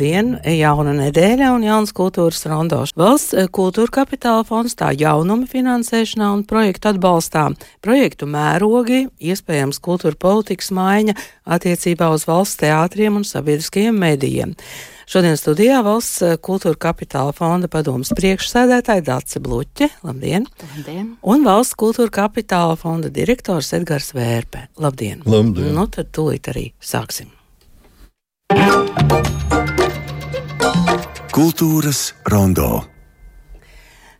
Labdien, jauna nedēļa un jauns kultūras rondošs. Valsts eh, kultūra kapitāla fonds tā jaunuma finansēšanā un projektu atbalstā. Projektu mērogi, iespējams kultūra politikas maiņa attiecībā uz valsts teātriem un sabiedriskajiem medijiem. Šodien studijā valsts eh, kultūra kapitāla fonda padomas priekšsēdētāja Dāce Bluķe. Labdien! Labdien! Un valsts kultūra kapitāla fonda direktors Edgars Vērpe. Labdien! Labdien! Nu, tad tūlīt arī sāksim. Kultūras rondo.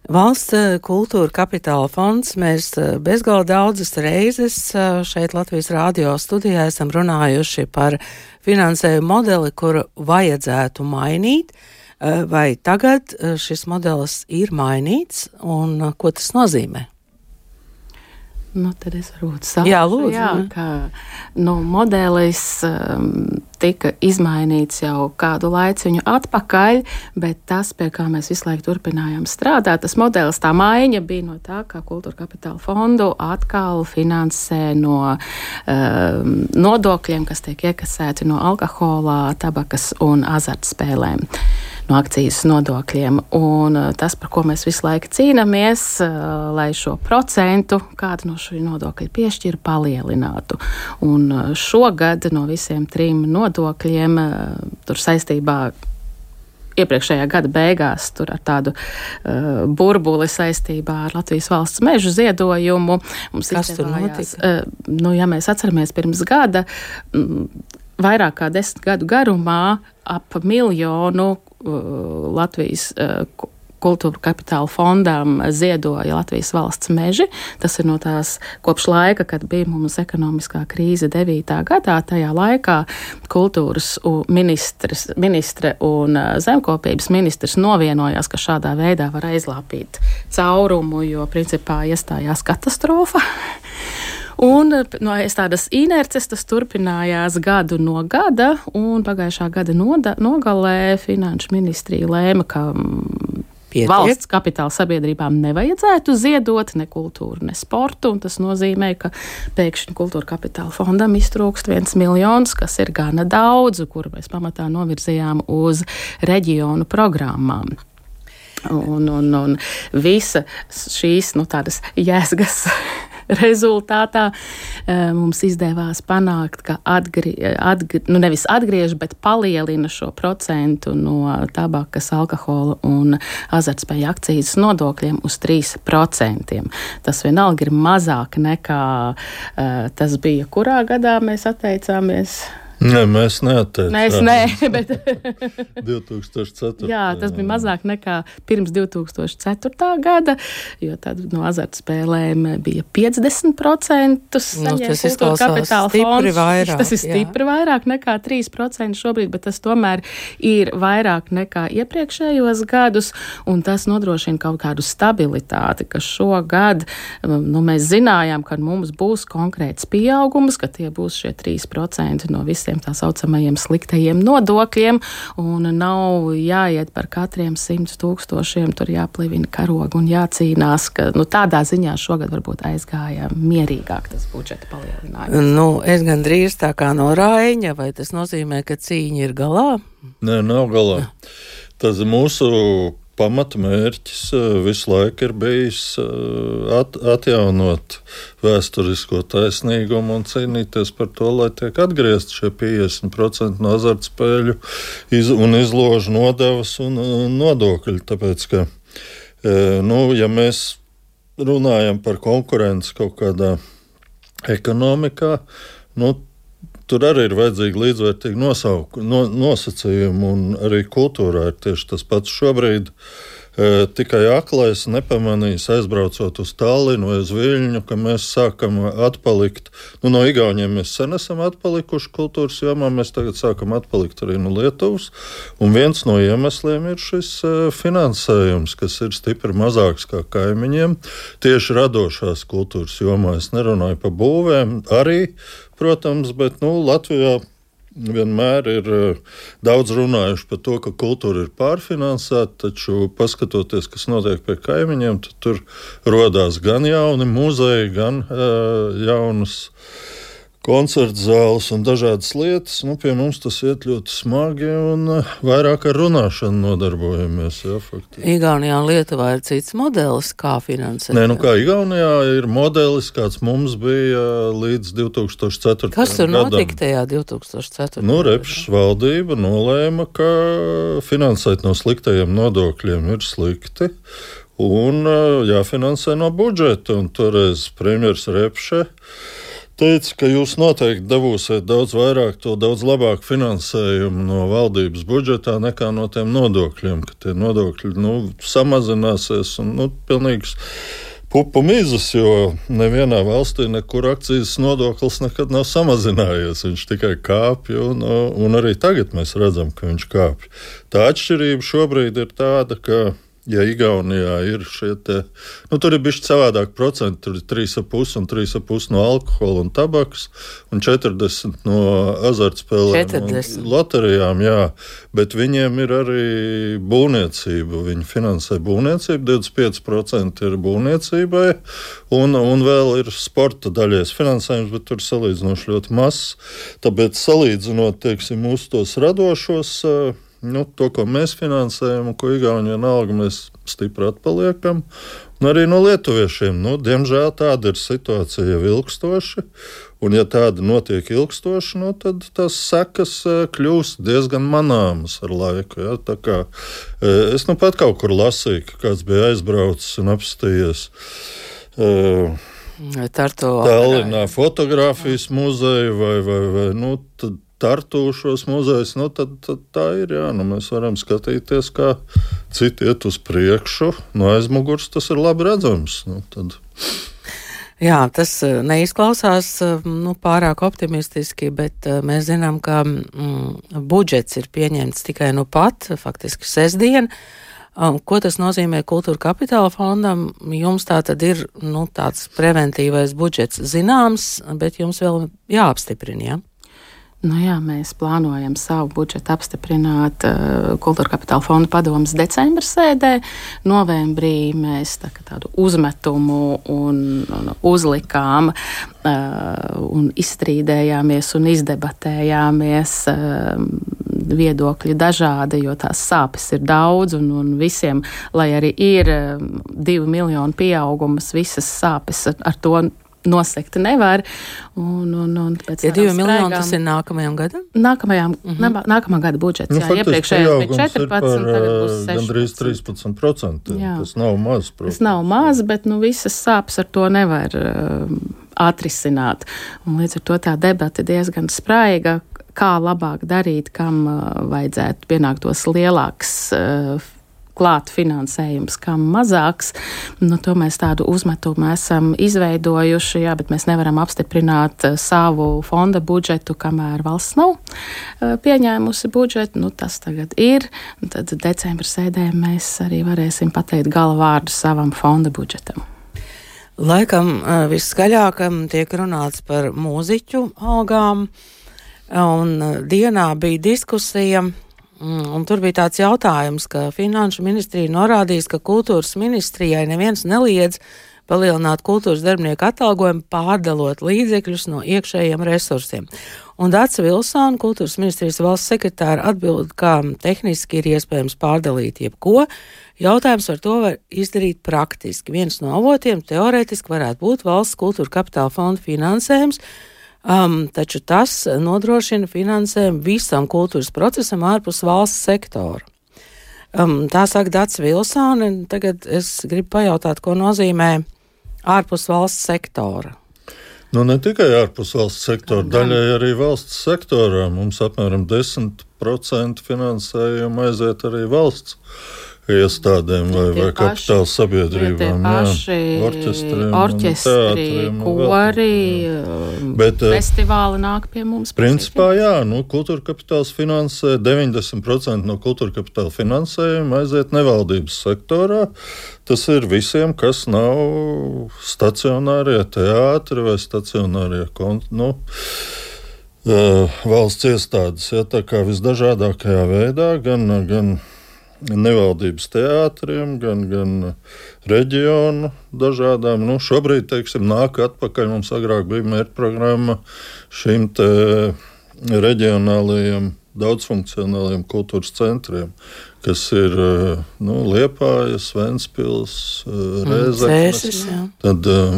Valsts eh, kultūra kapitāla fonds mēs eh, bezgalīgi daudzas reizes eh, šeit Latvijas rādio studijā esam runājuši par finansējumu modeli, kuru vajadzētu mainīt. Vai tagad šis modelis ir mainīts un ko tas nozīmē? Nu, tad es varbūt saprotu, jā, lūdzu, jā, ka nu, modelis um, tika izmainīts jau kādu laiciņu atpakaļ, bet tas, pie kā mēs visu laiku turpinājām strādāt, tas modelis, tā maiņa bija no tā, ka kultūra kapitāla fondu atkal finansē no um, nodokļiem, kas tiek iekasēti no alkohola, tabakas un azartspēlēm no akcijas nodokļiem. Un uh, tas, par ko mēs visu laiku cīnāmies, uh, lai šo procentu, kādu no šī nodokļa piešķir, palielinātu. Un uh, šogad no visiem trim nodokļiem tur saistībā iepriekšējā gada beigās tur ar tādu uh, burbuli saistībā ar Latvijas valsts mežu ziedojumu. Mums Kas tur notika? Uh, nu, ja mēs atceramies pirms gada, m, vairāk kā desmit gadu garumā ap miljonu Latvijas uh, kultūra kapitāla fondām ziedoja Latvijas valsts meži. Tas ir no tās kopš laika, kad bija mums ekonomiskā krīze 9. gadā. Tajā laikā kultūras ministrs, ministre un uh, zemkopības ministrs novienojās, ka šādā veidā var aizlāpīt caurumu, jo principā iestājās katastrofa. Un no tādas inerces tas turpinājās gadu no gada, un pagājušā gada noda, nogalē Finanšu ministrija lēma, ka mm, Pietiek. Valsts kapitāla sabiedrībām nevajadzētu ziedot ne kultūru, ne sportu. Tas nozīmē, ka pēkšņi kultūra kapitāla fondam iztrūkst viens miljons, kas ir gana daudz, kuru mēs pamatā novirzījām uz reģionu programmām. Un, un, un visa šīs nu, tādas jēgas rezultātā eh, mums izdevās panākt, ka atgri, atgri, nu nevis atgriež, bet palielina šo procentu no tabakas, alkohola un azartspēju akcijas nodokļiem uz 3%. Tas vienalga ir mazāk nekā uh, tas bija, kurā gadā mēs atteicāmies Nē, mēs neatteicāmies. Mēs nē, bet 2004. jā, tas bija mazāk nekā pirms 2004. gada, jo tad no azartspēlēm bija 50%. Nu, tas izklausās stipri fonds. vairāk. Tas ir stipri jā. vairāk nekā 3% šobrīd, bet tas tomēr ir vairāk nekā iepriekšējos gadus, un tas nodrošina kaut kādu stabilitāti, ka šogad um, nu, mēs zinājām, ka mums būs konkrēts pieaugums, ka tie būs šie 3% no visiem visiem tā saucamajiem sliktajiem nodokļiem, un nav jāiet par katriem simts tūkstošiem, tur jāplīvina karogu un jācīnās, ka nu, tādā ziņā šogad varbūt aizgāja mierīgāk tas budžeta palielinājums. Nu, es gandrīz tā kā no Raiņa, vai tas nozīmē, ka cīņa ir galā? Nē, nav galā. Tas mūsu pamatmērķis eh, visu laiku ir bijis eh, at, atjaunot vēsturisko taisnīgumu un cīnīties par to, lai tiek atgriezti šie 50% no azartspēļu iz, un izložu nodevas un nodokļu. Tāpēc, ka, eh, nu, ja mēs runājam par konkurenci kaut kādā ekonomikā, nu, tur arī ir vajadzīgi līdzvērtīgi nosauku, no, nosacījumi, un arī kultūrā ir tieši tas pats šobrīd. E, tikai aklais nepamanīs, aizbraucot uz Tallinu vai uz Viļņu, ka mēs sākam atpalikt. Nu, no Igauniem mēs sen esam atpalikuši kultūras jomā, mēs tagad sākam atpalikt arī no Lietuvas. Un viens no iemesliem ir šis e, finansējums, kas ir stipri mazāks kā kaimiņiem. Tieši radošās kultūras jomā es nerunāju par būvēm, arī protams, bet nu, Latvijā vienmēr ir uh, daudz runājuši par to, ka kultūra ir pārfinansēta, taču paskatoties, kas notiek pie kaimiņiem, tur radās gan jauni muzeji, gan uh, jaunas koncerta zāles un dažādas lietas. Nu, pie mums tas iet ļoti smagi un eh, vairāk ar runāšanu nodarbojamies. Jā, faktiski. Igaunijā un Lietuvā ir cits modelis, kā finansēt. Nē, nu kā Igaunijā ir modelis, kāds mums bija līdz 2004. Kas tur notika tajā 2004. Nu, Repšs valdība nolēma, ka finansēt no sliktajiem nodokļiem ir slikti. Un ā, jāfinansē no budžeta. Un toreiz premjerministrs Repše teica, ka jūs noteikti dabūsiet daudz vairāk, to daudz labāku finansējumu no valdības budžetā nekā no tiem nodokļiem, ka tie nodokļi nu, samazināsies un nu, pilnīgs pupu mizas, jo nevienā valstī nekur akcijas nodoklis nekad nav samazinājies. Viņš tikai kāpj, un, un arī tagad mēs redzam, ka viņš kāpj. Tā atšķirība šobrīd ir tāda, ka Ja Igaunijā ir šie te, nu, tur ir bijis savādāk procenti, tur ir 3,5 un 3,5 no alkohola un tabakas, un 40 no azartspēlēm 40. un loterijām, jā, bet viņiem ir arī būvniecība. Viņi finansē būvniecību, 25% ir būvniecībai, un, un vēl ir sporta daļais finansējums, bet tur salīdzinoši ļoti mazs. Tāpēc salīdzinot, teiksim, mūsu tos radošos. Uh, Nu, to, ko mēs finansējam, un ko Igaunijā vienalga, mēs stipri atpaliekam. Un arī no lietuviešiem. Nu, diemžēl tāda ir situācija jau ilgstoši. Un, ja tāda notiek ilgstoši, nu, tad tas sekas eh, kļūst diezgan manāmas ar laiku. Ja? Tā kā, eh, es nu pat kaut kur lasīju, ka kāds bija aizbraucis un apstījies. Uh, Tartu Tallinā fotografijas muzeja vai, vai, vai nu, tad tartūšos muzejus, nu, tad, tad tā ir. Jā, nu, mēs varam skatīties, kā citi iet uz priekšu. No aizmugures tas ir labi redzams. Nu, tad. Jā, tas eh, neizklausās eh, nu, pārāk optimistiski, bet eh, mēs zinām, ka mm, budžets ir pieņemts tikai nu pat, faktiski sestdien. Ko tas nozīmē kultūra kapitāla fondam? Jums tā tad ir nu, tāds preventīvais budžets zināms, bet jums vēl jāapstiprina. Ja? Nu jā, mēs plānojam savu budžetu apstiprināt uh, Kultūra Kapitāla fonda padomus decembra sēdē. Novembrī mēs tā, tādu uzmetumu un, un uzlikām uh, un izstrīdējāmies un izdebatējāmies. Uh, viedokļi dažādi, jo tās sāpes ir daudz, un, un visiem, lai arī ir divu miljonu pieaugums, visas sāpes ar, ar to nosegt nevar. Un, un, un ja divi miljoni tas ir nākamajam gadam? Nākamajam, mm -hmm. nākamā gada budžets. Nu, jā, iepriekšējais bija 14, par, tagad būs 16. Gandrīz 13%. Jā. Tas nav maz. Protams. Tas nav maz, bet nu, visas sāpes ar to nevar uh, atrisināt. Un līdz ar to tā debata diezgan spraiga. Kā labāk darīt, kam uh, vajadzētu pienāktos lielāks uh, klāt finansējums, kam mazāks. Nu, to mēs tādu uzmetumu esam izveidojuši, jā, bet mēs nevaram apstiprināt eh, savu fonda budžetu, kamēr valsts nav eh, pieņēmusi budžetu. Nu, tas tagad ir. Tad decembra sēdē mēs arī varēsim pateikt gala vārdu savam fonda budžetam. Laikam eh, viskaļāk tiek runāts par mūziķu algām, un dienā bija diskusija un tur bija tāds jautājums, ka Finanšu ministrija norādījis, ka kultūras ministrijai neviens neliedz palielināt kultūras darbinieku atalgojumu, pārdalot līdzekļus no iekšējiem resursiem. Un Dācis Vilsona, kultūras ministrijas valsts sekretāra, atbild, ka tehniski ir iespējams pārdalīt jebko. Jautājums par to var izdarīt praktiski. Viens no avotiem teorētiski varētu būt valsts kultūra kapitāla fonda finansējums, Um, taču tas nodrošina finansējumu visam kultūras procesam ārpus valsts sektora. Um, tā saka Dārts Vilsone. Tagad es gribu pajautāt, ko nozīmē ārpus valsts sektora. Nu, ne tikai ārpus valsts sektora, daļai arī valsts sektorā. Mums apmēram 10% finansējuma aiziet arī valsts iestādēm vai, vai kapitāla sabiedrībām. Jā, orķestriem, orķestri, kori, Bet, eh, festivāli nāk pie mums. Principā, jā, nu, kultūra kapitāls finansē 90% no kultūra kapitāla finansējuma aiziet nevaldības sektorā. Tas ir visiem, kas nav stacionārie teātri vai stacionārie konti. Nu, Uh, valsts iestādes, ja tā kā visdažādākajā veidā, gan, gan nevaldības teātriem, gan, gan reģionu dažādām. Nu, šobrīd, teiksim, nāk atpakaļ. Mums agrāk bija mērķprogramma šīm reģionālajiem daudzfunkcionāliem kultūras centriem, kas ir eh, nu, Liepājas, Ventspils, eh, Rēzeknes. Tad uh,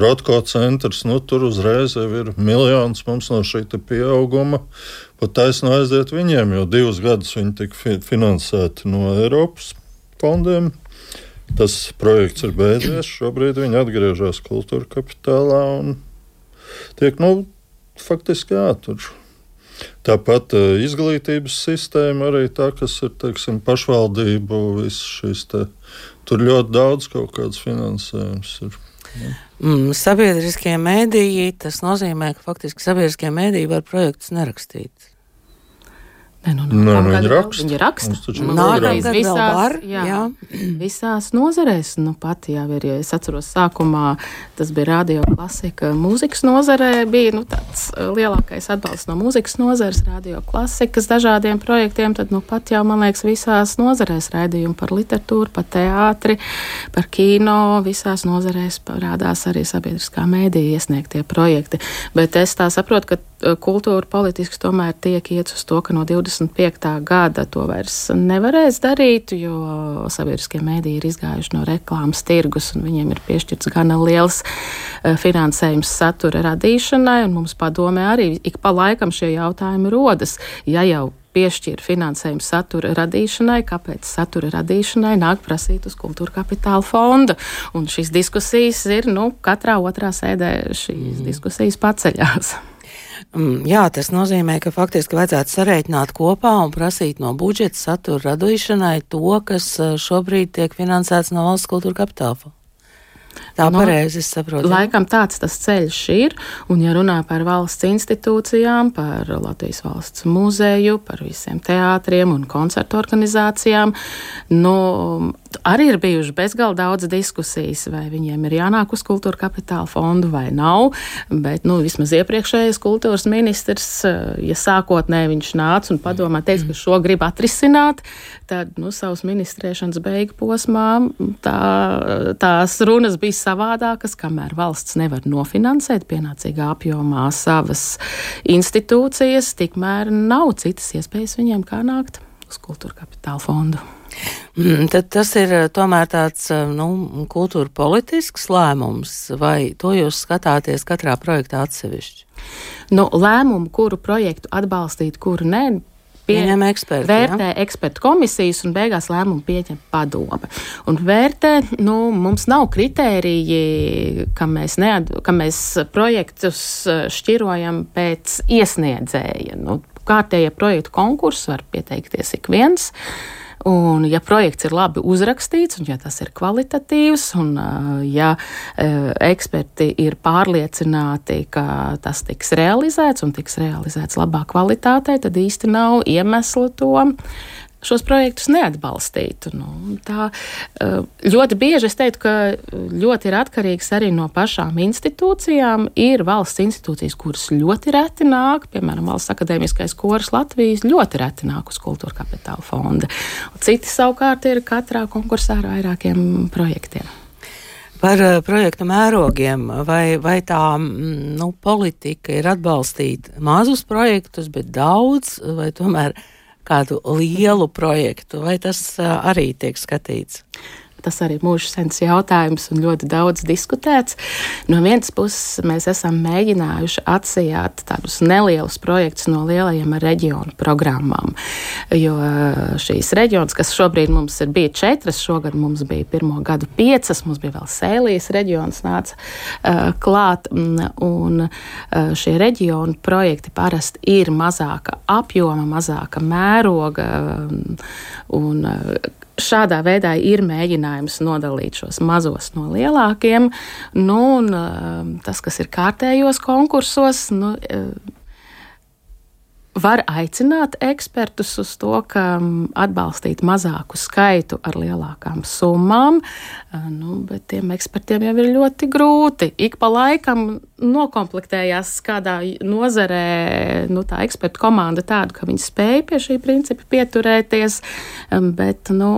Rotko centrs, nu, tur uzreiz ir miljons mums no šī pieauguma. Pat taisno aiziet viņiem, jo divus gadus viņi tika finansēti no Eiropas fondiem. Tas projekts ir beidzies. Šobrīd viņi atgriežas kultūra kapitālā un tiek, nu, faktiski jātur. Tāpat uh, izglītības sistēma arī tā, kas ir teiksim, pašvaldību, visas šīs te, tur ļoti daudz kaut kādas finansējums ir. Ja. Mm, sabiedriskie mēdīji, tas nozīmē, ka faktiski sabiedriskie mēdīji var projektus nerakstīt. Ne, nu, nu, Nē, nu, viņi raksta. Viņi raksta. Nākamgad visās, var, jā, jā. visās nozarēs. Nu, pat jau ir, ja es atceros, sākumā tas bija radio klasika. Mūzikas nozarē bija nu, tāds uh, lielākais atbalsts no mūzikas nozares, radio klasikas dažādiem projektiem. Tad nu, pat jau, man liekas, visās nozarēs raidījumi par literatūru, par teātri, par kino. Visās nozarēs parādās arī sabiedriskā mēdīja iesniegtie projekti. Bet es tā saprotu, ka uh, kultūra politiski tomēr tiek iet uz to, ka no 20. 25. gada to vairs nevarēs darīt, jo sabiedriskie mēdīji ir izgājuši no reklāmas tirgus un viņiem ir piešķirts gana liels e, finansējums satura radīšanai. Mums padomē arī ik pa laikam šie jautājumi rodas. Ja jau piešķir finansējumu satura radīšanai, kāpēc satura radīšanai nāk prasīt uz kultūra kapitāla fonda. Un šīs diskusijas ir, nu, katrā otrā sēdē šīs mm. diskusijas paceļās. Mm, jā, tas nozīmē, ka faktiski vajadzētu sarēķināt kopā un prasīt no budžeta satura radīšanai to, kas eh, šobrīd tiek finansēts no valsts kultūra kapitāla. Tā no, nu, pareizi saprotu. Laikam tāds tas ceļš ir, un ja runā par valsts institūcijām, par Latvijas valsts muzeju, par visiem teātriem un koncertu organizācijām, nu, arī ir bijušas bezgalīgi daudz diskusijas, vai viņiem ir jānāk uz kultūra kapitāla fondu vai nav. Bet nu, vismaz iepriekšējais kultūras ministrs, eh, ja sākotnēji viņš nāca un padomā, teica, ka šo grib atrisināt, tad nu, savas ministrēšanas beigu posmā tā, tās runas bija savādākas, kamēr valsts nevar nofinansēt pienācīgā apjomā savas institūcijas, tikmēr nav citas iespējas viņiem kā nākt uz kultūra kapitāla fondu. Mm, tad tas ir eh, tomēr tāds eh, nu, kultūra politisks lēmums, vai to jūs skatāties katrā projektā atsevišķi? Nu, lēmumu, kuru projektu atbalstīt, kuru nē, pieņem eksperti. Vērtē ja? ekspertu komisijas un beigās lēmumu pieņem padome. Un vērtē, nu, mums nav kritēriji, ka mēs, nead, ka mēs projektus eh, šķirojam pēc iesniedzēja. Nu, kārtējie projektu konkursi var pieteikties ik viens. Un, ja projekts ir labi uzrakstīts, un ja tas ir kvalitatīvs, un ja eksperti ir pārliecināti, ka tas tiks realizēts un tiks realizēts labā kvalitātē, tad īsti nav iemesla to šos projektus neatbalstītu. Nu, tā, eh, ļoti bieži es teiktu, ka ļoti ir atkarīgs arī no pašām institūcijām. Ir valsts institūcijas, kuras ļoti reti nāk, piemēram, Valsts akadēmiskais koris Latvijas ļoti reti nāk uz kultūra kapitāla fonda. Citi savukārt ir katrā konkursā ar vairākiem projektiem. Par uh, projektu mērogiem, vai, vai tā nu, politika ir atbalstīt mazus projektus, bet daudz, vai tomēr kādu lielu projektu, vai tas arī tiek skatīts? Tas arī ir mūža sens jautājums un ļoti daudz diskutēts. No vienas puses, mēs esam mēģinājuši atsijāt tādus nelielus projektus no lielajiem reģionu programmām. Jo šīs reģionas, kas šobrīd mums ir bija četras, šogad mums bija pirmo gadu piecas, mums bija vēl Sēlijas reģions nāca uh, klāt. Un uh, šie reģionu projekti parasti ir mazāka apjoma, mazāka mēroga. Un, uh, šādā veidā ir mēģinājums nodalīt šos mazos no lielākiem. Nu, un, uh, tas, kas ir kārtējos konkursos, nu, uh, var aicināt ekspertus uz to, ka mm, atbalstīt mazāku skaitu ar lielākām summām, nu, bet tiem ekspertiem jau ir ļoti grūti. Ik pa laikam nokomplektējās kādā nozarē nu, tā ekspertu komanda tāda, ka viņi spēj pie šī principa pieturēties, bet nu,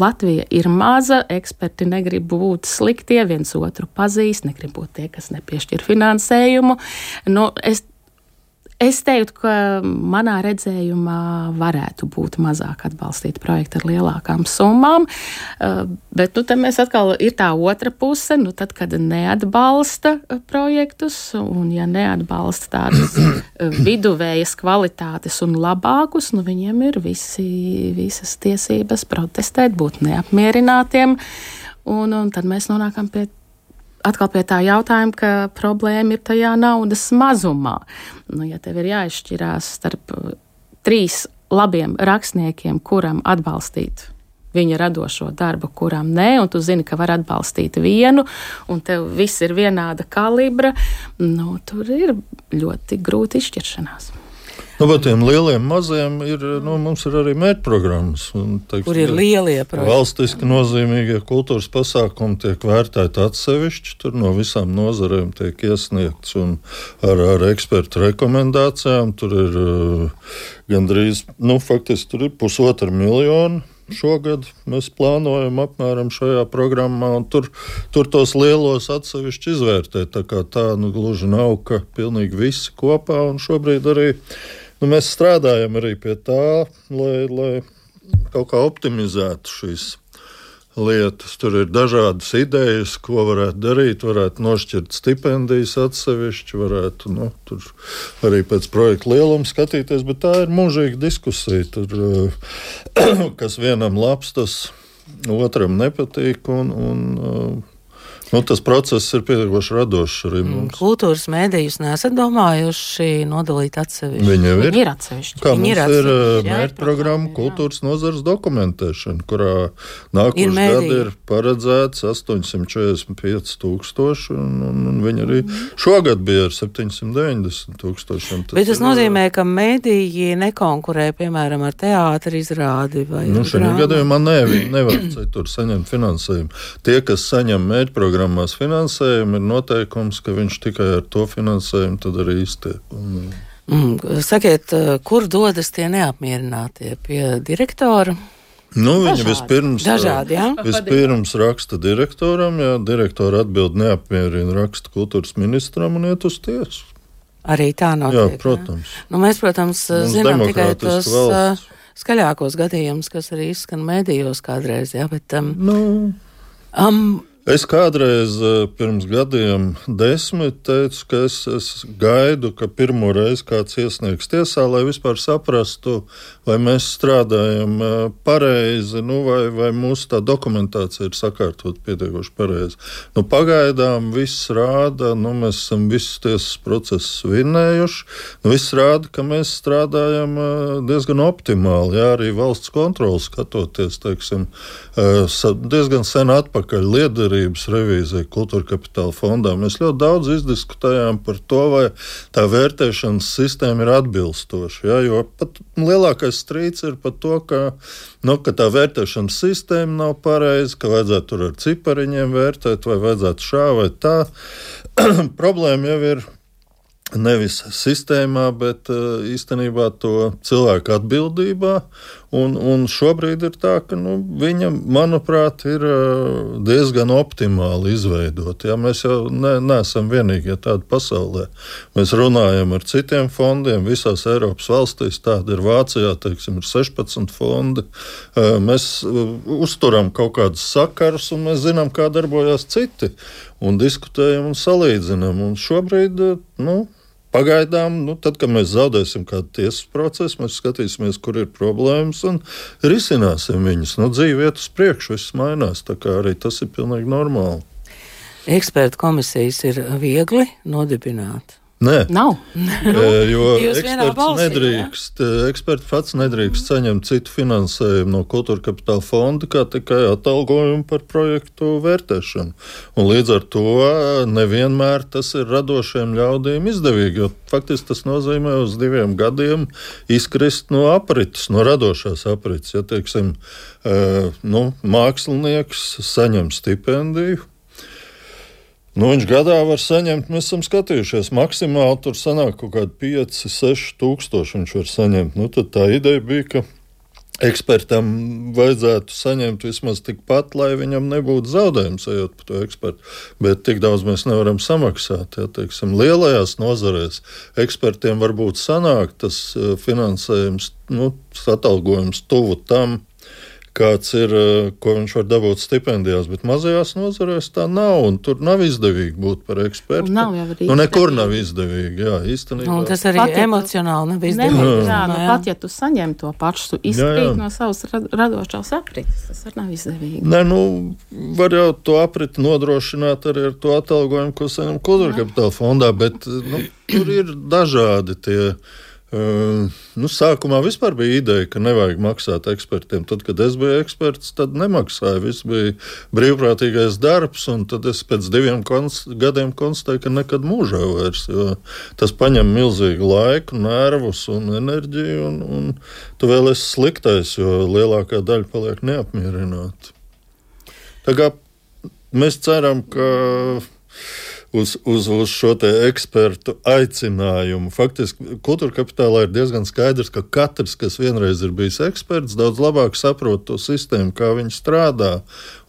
Latvija ir maza, eksperti negrib būt sliktie, viens otru pazīst, negrib būt tie, kas nepiešķir finansējumu. Nu, es Es teiktu, ka manā redzējumā varētu būt mazāk atbalstīti projekti ar lielākām summām, eh, bet nu, mēs atkal ir tā otra puse, nu, tad, kad neatbalsta eh, projektus, un ja neatbalsta tādas eh, viduvējas kvalitātes un labākus, nu, viņiem ir visi, visas tiesības protestēt, būt neapmierinātiem, un, un tad mēs nonākam pie atkal pie tā jautājuma, ka problēma ir tajā naudas mazumā. Nu, ja tev ir jāizšķirās starp uh, trīs labiem rakstniekiem, kuram atbalstīt viņa radošo darbu, kuram nē, un tu zini, ka var atbalstīt vienu, un tev viss ir vienāda kalibra, nu, tur ir ļoti grūti izšķiršanās. Nu, bet tiem lieliem, maziem ir, nu, mums ir arī mērķprogrammas. Kur ir lielie projekti? Valstiski nozīmīgie kultūras pasākumi tiek vērtēti atsevišķi. Tur no visām nozarēm tiek iesniegts un ar, ar ekspertu rekomendācijām. Tur ir uh, gandrīz, nu, faktiski tur ir pusotra miljona šogad mēs plānojam apmēram šajā programmā, un tur, tur tos lielos atsevišķi izvērtēt. Tā kā tā nu, gluži nav, ka pilnīgi visi kopā, un šobrīd arī nu, mēs strādājam arī pie tā, lai, lai kaut kā optimizētu šīs lietas. Tur ir dažādas idejas, ko varētu darīt. Varētu nošķirt stipendijas atsevišķi, varētu nu, arī pēc projekta lieluma skatīties, bet tā ir mūžīga diskusija. Tur, kas vienam labs, tas otram nepatīk. Un, un, Nu, tas process ir pietiekoši radošs arī mm, mums. Kultūras mēdījus nesat domājuši nodalīt atsevišķi. Viņi jau ir. Viņi ir atsevišķi. Kā Viņi mums ir, ir mērķprogramma kultūras nozares dokumentēšana, kurā nākošais gadu ir paredzēts 845 tūkstoši, un, un, un viņi arī mm. šogad bija ar 790 tūkstošiem. Tas Bet tas nozīmē, ka mēdīji nekonkurē, piemēram, ar teātri izrādi vai nu, šajā gadījumā viņi nevar citur saņemt finansējumu. Tie, kas saņem mērķprogrammu, programmās finansējumu, ir noteikums, ka viņš tikai ar to finansējumu arī iztiek. Un, mm, sakiet, eh, kur dodas tie neapmierinātie pie direktora? Nu, viņa dažādi. vispirms, dažādi, jā? vispirms raksta direktoram, ja direktora atbild neapmierina, raksta kultūras ministram un iet uz tiesu. Arī tā notiek. Jā, protams. Jā. Nu, mēs, protams, Mums zinām tikai tos valsts. skaļākos gadījumus, kas arī izskan mēdījos kādreiz, jā, bet. Um, nu. um, Es kādreiz eh, pirms gadiem desmit teicu, ka es, es gaidu, ka pirmo reizi kāds iesniegs tiesā, lai vispār saprastu, vai mēs strādājam eh, pareizi, nu, vai, vai mūsu tā dokumentācija ir sakārtot pietiekoši pareizi. Nu, pagaidām viss rāda, nu, mēs esam visus tiesas procesus vinnējuši. Nu, viss rāda, ka mēs strādājam eh, diezgan optimāli. Jā, arī valsts kontrols skatoties, teiksim, diezgan sen atpakaļ liederīgi neatkarības revīzija kultūra kapitāla fondā. Mēs ļoti daudz izdiskutējām par to, vai tā vērtēšanas sistēma ir atbilstoša. Ja, jo pat lielākais strīds ir par to, ka, nu, ka tā vērtēšanas sistēma nav pareiza, ka vajadzētu tur ar cipariņiem vērtēt, vai vajadzētu šā vai tā. Problēma jau ir nevis sistēmā, bet eh, īstenībā to cilvēku atbildībā. Un, un šobrīd ir tā, ka nu, viņa, manuprāt, ir diezgan optimāli izveidota. Ja, mēs jau ne, neesam vienīgie tādi pasaulē. Mēs runājam ar citiem fondiem. Visās Eiropas valstīs tāda ir Vācijā, teiksim, ir 16 fondi. Mēs uzturam kaut kādus sakarus, un mēs zinām, kā darbojas citi. Un diskutējam un salīdzinām. Un šobrīd, nu, Pagaidām, nu, tad, kad mēs zaudēsim kādu tiesas procesu, mēs skatīsimies, kur ir problēmas un risināsim viņus. Nu, dzīve iet uz priekšu, viss mainās. Arī tas ir pilnīgi normāli. Ekspertu komisijas ir viegli nodibināt. Nē, Nav. Jo eksperts balsī, nedrīkst, e, eksperts pats nedrīkst saņemt citu finansējumu no kultūra kapitāla fonda, kā tikai atalgojumu par projektu vērtēšanu. Un līdz ar to nevienmēr tas ir radošiem ļaudīm izdevīgi, jo faktiski tas nozīmē uz diviem gadiem izkrist no aprites, no radošās aprites. Ja, teiksim, nu, mākslinieks saņem stipendiju. Nu, viņš gadā var saņemt, mēs esam skatījušies, maksimāli tur sanāk kaut kādi 5, 6 tūkstoši viņš var saņemt. Nu, tad tā ideja bija, ka ekspertam vajadzētu saņemt vismaz tikpat, lai viņam nebūtu zaudējums ejot par to ekspertu. Bet tik daudz mēs nevaram samaksāt. Ja, teiksim, lielajās nozarēs ekspertiem varbūt sanāk tas eh, finansējums, nu, atalgojums tuvu tam, kāds ir, eh, ko viņš var dabūt stipendijās, bet mazajās nozarēs tā nav. Tur nav izdevīgi būt par ekspertu. Un nav jau arī nu, nekur izdevīgi. nav izdevīgi. Jā, īstenībā. Nu, tas arī Pat, emocionāli nav izdevīgi. jā, nu, pat ja tu saņem to pašu, tu Jā, izkrīt jā. no savas ra- radošās aprites. Tas arī nav izdevīgi. Nē, nu, var jau to apriti nodrošināt arī ar to atalgojumu, ko saņem kultūra kapitāla fondā, bet nu, tur ir dažādi tie. Uh, nu, sākumā vispār bija ideja, ka nevajag maksāt ekspertiem. Tad, kad es biju eksperts, tad nemaksāja. Viss bija brīvprātīgais darbs, un tad es pēc diviem kons gadiem konstatēju, ka nekad mūžā vairs. Tas prasa milzīgu laiku, nervus un enerģiju, un, un tu vēl esi sliktais, jo lielākā daļa paliek neapmierināta. Tā kā mēs ceram, ka uz, uz, uz šo ekspertu aicinājumu. Faktiski kultūra kapitālā ir diezgan skaidrs, ka katrs, kas vienreiz ir bijis eksperts, daudz labāk saprot to sistēmu, kā viņi strādā.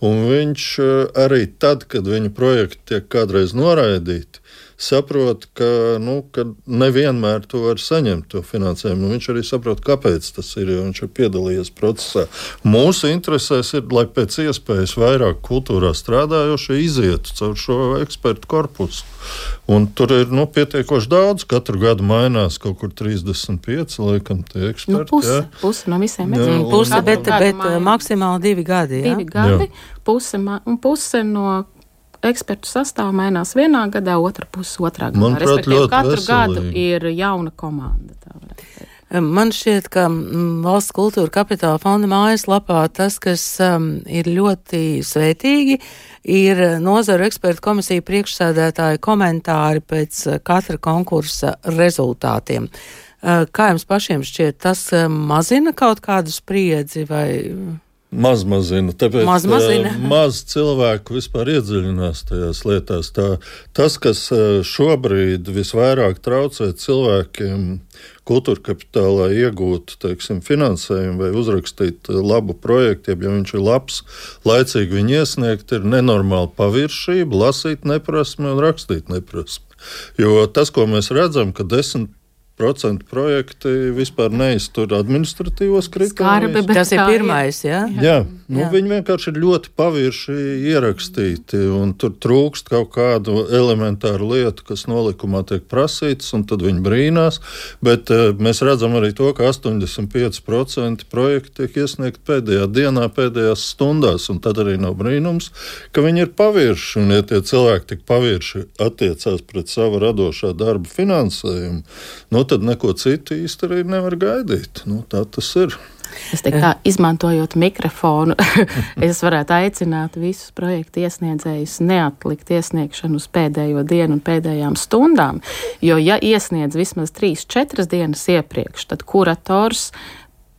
Un viņš eh, arī tad, kad viņa projekti tiek kādreiz noraidīti, saprot, ka, nu, ka nevienmēr to var saņemt, to finansējumu. Nu, viņš arī saprot, kāpēc tas ir, jo viņš ir piedalījies procesā. Mūsu interesēs ir, lai pēc iespējas vairāk kultūrā strādājošie izietu caur šo ekspertu korpusu. Un tur ir nu, pietiekoši daudz. Katru gadu mainās kaut kur 35, laikam, tie eksperti. Nu, puse, jā. puse no visiem Jā, ekspertiem. Puse, bet, gadu bet mainās. maksimāli divi gadi. Ja? divi gadi, puse, ma- un puse no ekspertu sastāvā mainās vienā gadā, otra puse otrā gadā. Manuprāt, Respektīvi, ļoti katru veselīgi. gadu ir jauna komanda. Man šķiet, ka mm, valsts kultūra kapitāla fonda mājaslapā tas, kas um, ir ļoti svētīgi, ir nozaru ekspertu komisija priekšsēdētāja komentāri pēc uh, katra konkursa rezultātiem. Uh, Kā jums pašiem šķiet, tas uh, mazina kaut kādu spriedzi vai Maz mazina, tāpēc Maz mazina. ā, maz cilvēku vispār iedziļinās tajās lietās. Tā, tas, kas šobrīd visvairāk traucē cilvēkiem kultūra kapitālā iegūt teiksim, finansējumu vai uzrakstīt labu projektu, ja viņš ir labs, laicīgi viņu iesniegt, ir nenormāla paviršība, lasīt neprasme un rakstīt neprasme. Jo tas, ko mēs redzam, ka desmit procentu projekti vispār neiztur administratīvos kritērijus. Tas ir pirmais, jā? Jā, nu, Jā. viņi vienkārši ir ļoti pavirši ierakstīti, un tur trūkst kaut kādu elementāru lietu, kas nolikumā tiek prasītas, un tad viņi brīnās. Bet uh, mēs redzam arī to, ka 85% projektu tiek iesniegti pēdējā dienā, pēdējās stundās, un tad arī nav brīnums, ka viņi ir pavirši, un ja tie cilvēki tik pavirši attiecās pret savu radošā darba finansējumu, nu, tad neko citu īsti arī nevar gaidīt. Nu, tā tas ir. Es teiktu, tā, izmantojot mikrofonu, es varētu aicināt visus projektu iesniedzējus neatlikt iesniegšanu uz pēdējo dienu un pēdējām stundām. Jo, ja iesniedz vismaz 3-4 dienas iepriekš, tad kurators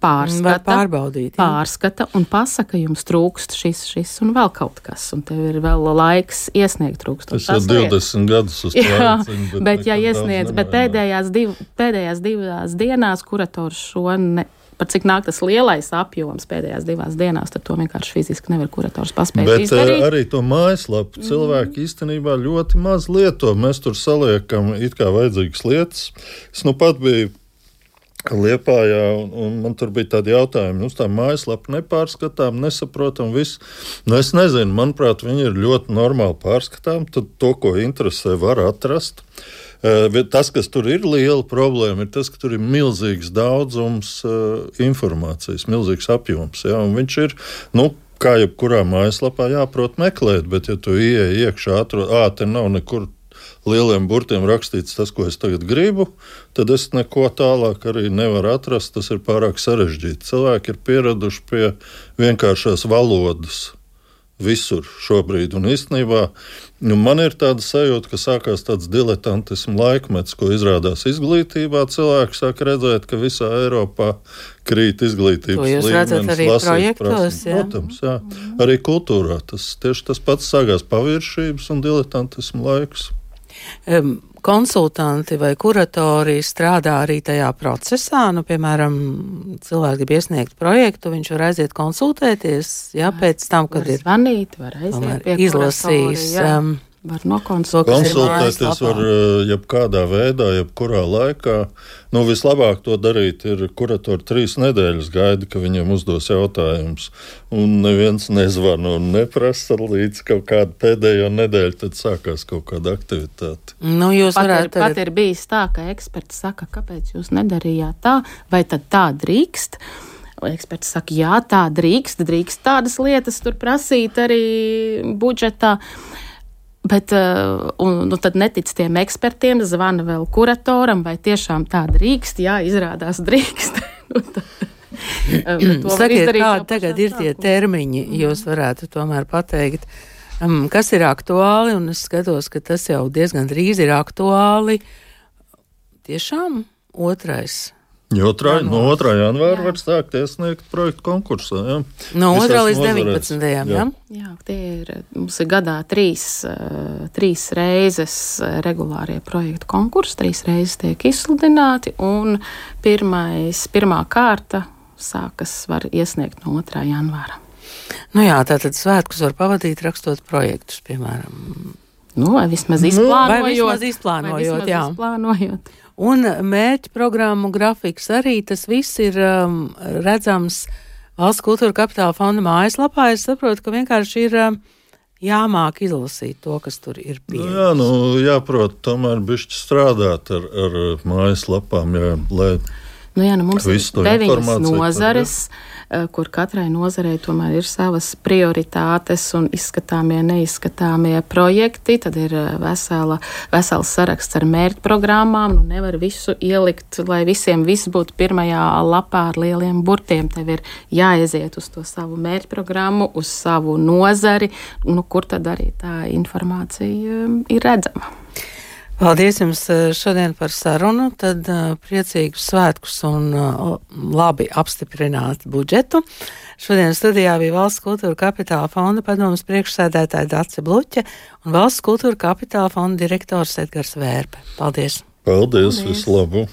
pārskata, pārbaudīt. jā. pārskata un pasaka, jums trūkst šis, šis un vēl kaut kas, un tev ir vēl laiks iesniegt trūkstošas Tas jau 20 gadus uz to Jā, aicina, bet, ja nekad daudz iesniedz, bet pēdējās, div, pēdējās divās dienās kurators šo, ne, par cik nāk tas lielais apjoms pēdējās divās dienās, tad to vienkārši fiziski nevar kurators paspēt Bet izdarīt. uh, arī to mājaslapu cilvēki mm. īstenībā ļoti maz lieto. Mēs tur saliekam it kā vajadzīgas lietas. Es nu pat biju Liepājā, un, un man tur bija tādi jautājumi, nu, tā mājaslapa nepārskatām, nesaprotam visu. Nu, es nezinu, manuprāt, viņi ir ļoti normāli pārskatām. Tad to, ko interesē, var atrast. Eh, bet Tas, kas tur ir liela problēma, ir tas, ka tur ir milzīgs daudzums uh, informācijas, milzīgs apjoms. Ja, viņš ir, nu, kā jebkurā mājaslapā, jāprot meklēt, bet, ja tu ieej iekšā, atrod, ā, te nav nekur lieliem burtiem rakstīts tas, ko es tagad gribu, tad es neko tālāk arī nevaru atrast. Tas ir pārāk sarežģīti. Cilvēki ir pieraduši pie vienkāršās valodas visur šobrīd. Un īstenībā nu, man ir tāda sajūta, ka sākās tāds diletantismu laikmets, ko izrādās izglītībā. Cilvēki sāk redzēt, ka visā Eiropā krīt izglītības To jūs līmenis, redzat arī projektos, jā? Protams, jā. Arī kultūrā tas tieši tas pats sākās paviršības un diletantismu laiks. Em, Konsultanti vai kuratori strādā arī tajā procesā. Nu, piemēram, cilvēks grib iesniegt projektu, viņš var aiziet konsultēties. Jā, pēc tam, kad Var ir zvanīt, var aiziet tomēr izlasījis. jā. Um, Var To, kas ir nokonsultēt. Konsultēties var eh, jebkādā veidā, jebkurā laikā. Nu, vislabāk to darīt ir kuratori trīs nedēļas gaida, ka viņiem uzdos jautājumus. Un neviens nezvana un neprasa līdz kaut kādu pēdējo nedēļu, tad sākās kaut kāda aktivitāte. nu, jūs Pat ir, varētu pat tagad, ir bijis tā, ka eksperts saka, kāpēc jūs nedarījāt tā, vai tad tā drīkst. Eksperts saka, jā, tā drīkst, drīkst tādas lietas tur prasīt arī budžetā. Bet uh, un, nu, tad netic tiem ekspertiem, zvana vēl kuratoram, vai tiešām tā drīkst. Jā, izrādās drīkst. Nu, var sakiet, kādi tagad ir tie termiņi, jūs varētu tomēr pateikt, um, kas ir aktuāli, un es skatos, ka tas jau diezgan drīz ir aktuāli. Tiešām otrais. Otrā, no Janvārs. 2. janvāra Jā. var sākt iesniegt projektu konkursā. Ja? No Visās 2. līdz nozarēs. 19. Jā. Jā. Jā, tie ir mums ir gadā trīs, eh, trīs reizes eh, regulārie projektu konkursi, trīs reizes tiek izsludināti, un pirmais, pirmā kārta sākas var iesniegt no 2. janvāra. Nu jā, tātad svētkus var pavadīt rakstot projektus, piemēram. Nu, vai vismaz Nu, izplānojot. vai vismaz izplānojot, vai vismaz jā. izplānojot. Un mērķa programmu grafiks arī tas viss ir um, redzams Valsts kultūra kapitāla fonda mājaslapā. Es saprotu, ka vienkārši ir um, jāmāk izlasīt to, kas tur ir Nu, pieejams. jā, nu, jāprot tomēr bišķi strādāt ar, ar mājaslapām, jā, lai Nu, jā, nu mums Visu ir deviņas informāciju tad, nozares, eh, kur katrai nozarei tomēr ir savas prioritātes un izskatāmie, neizskatāmie projekti. Tad ir eh, vesela, vesels saraksts ar mērķprogrammām. Nu, nevar visu ielikt, lai visiem viss būtu pirmajā lapā ar lieliem burtiem. Tev ir jāaiziet uz to savu mērķprogrammu, uz savu nozari, nu, kur tad arī tā informācija eh, ir redzama. Paldies jums eh, šodien par sarunu. Tad uh, priecīgus svētkus un uh, labi apstiprinātu budžetu. Šodien studijā bija Valsts kultūra kapitāla fonda padomas priekšsēdētāja Dace Bluķa un Valsts kultūra kapitāla fonda direktors Edgars Vērpe. Paldies! paldies, Paldies. visu labu!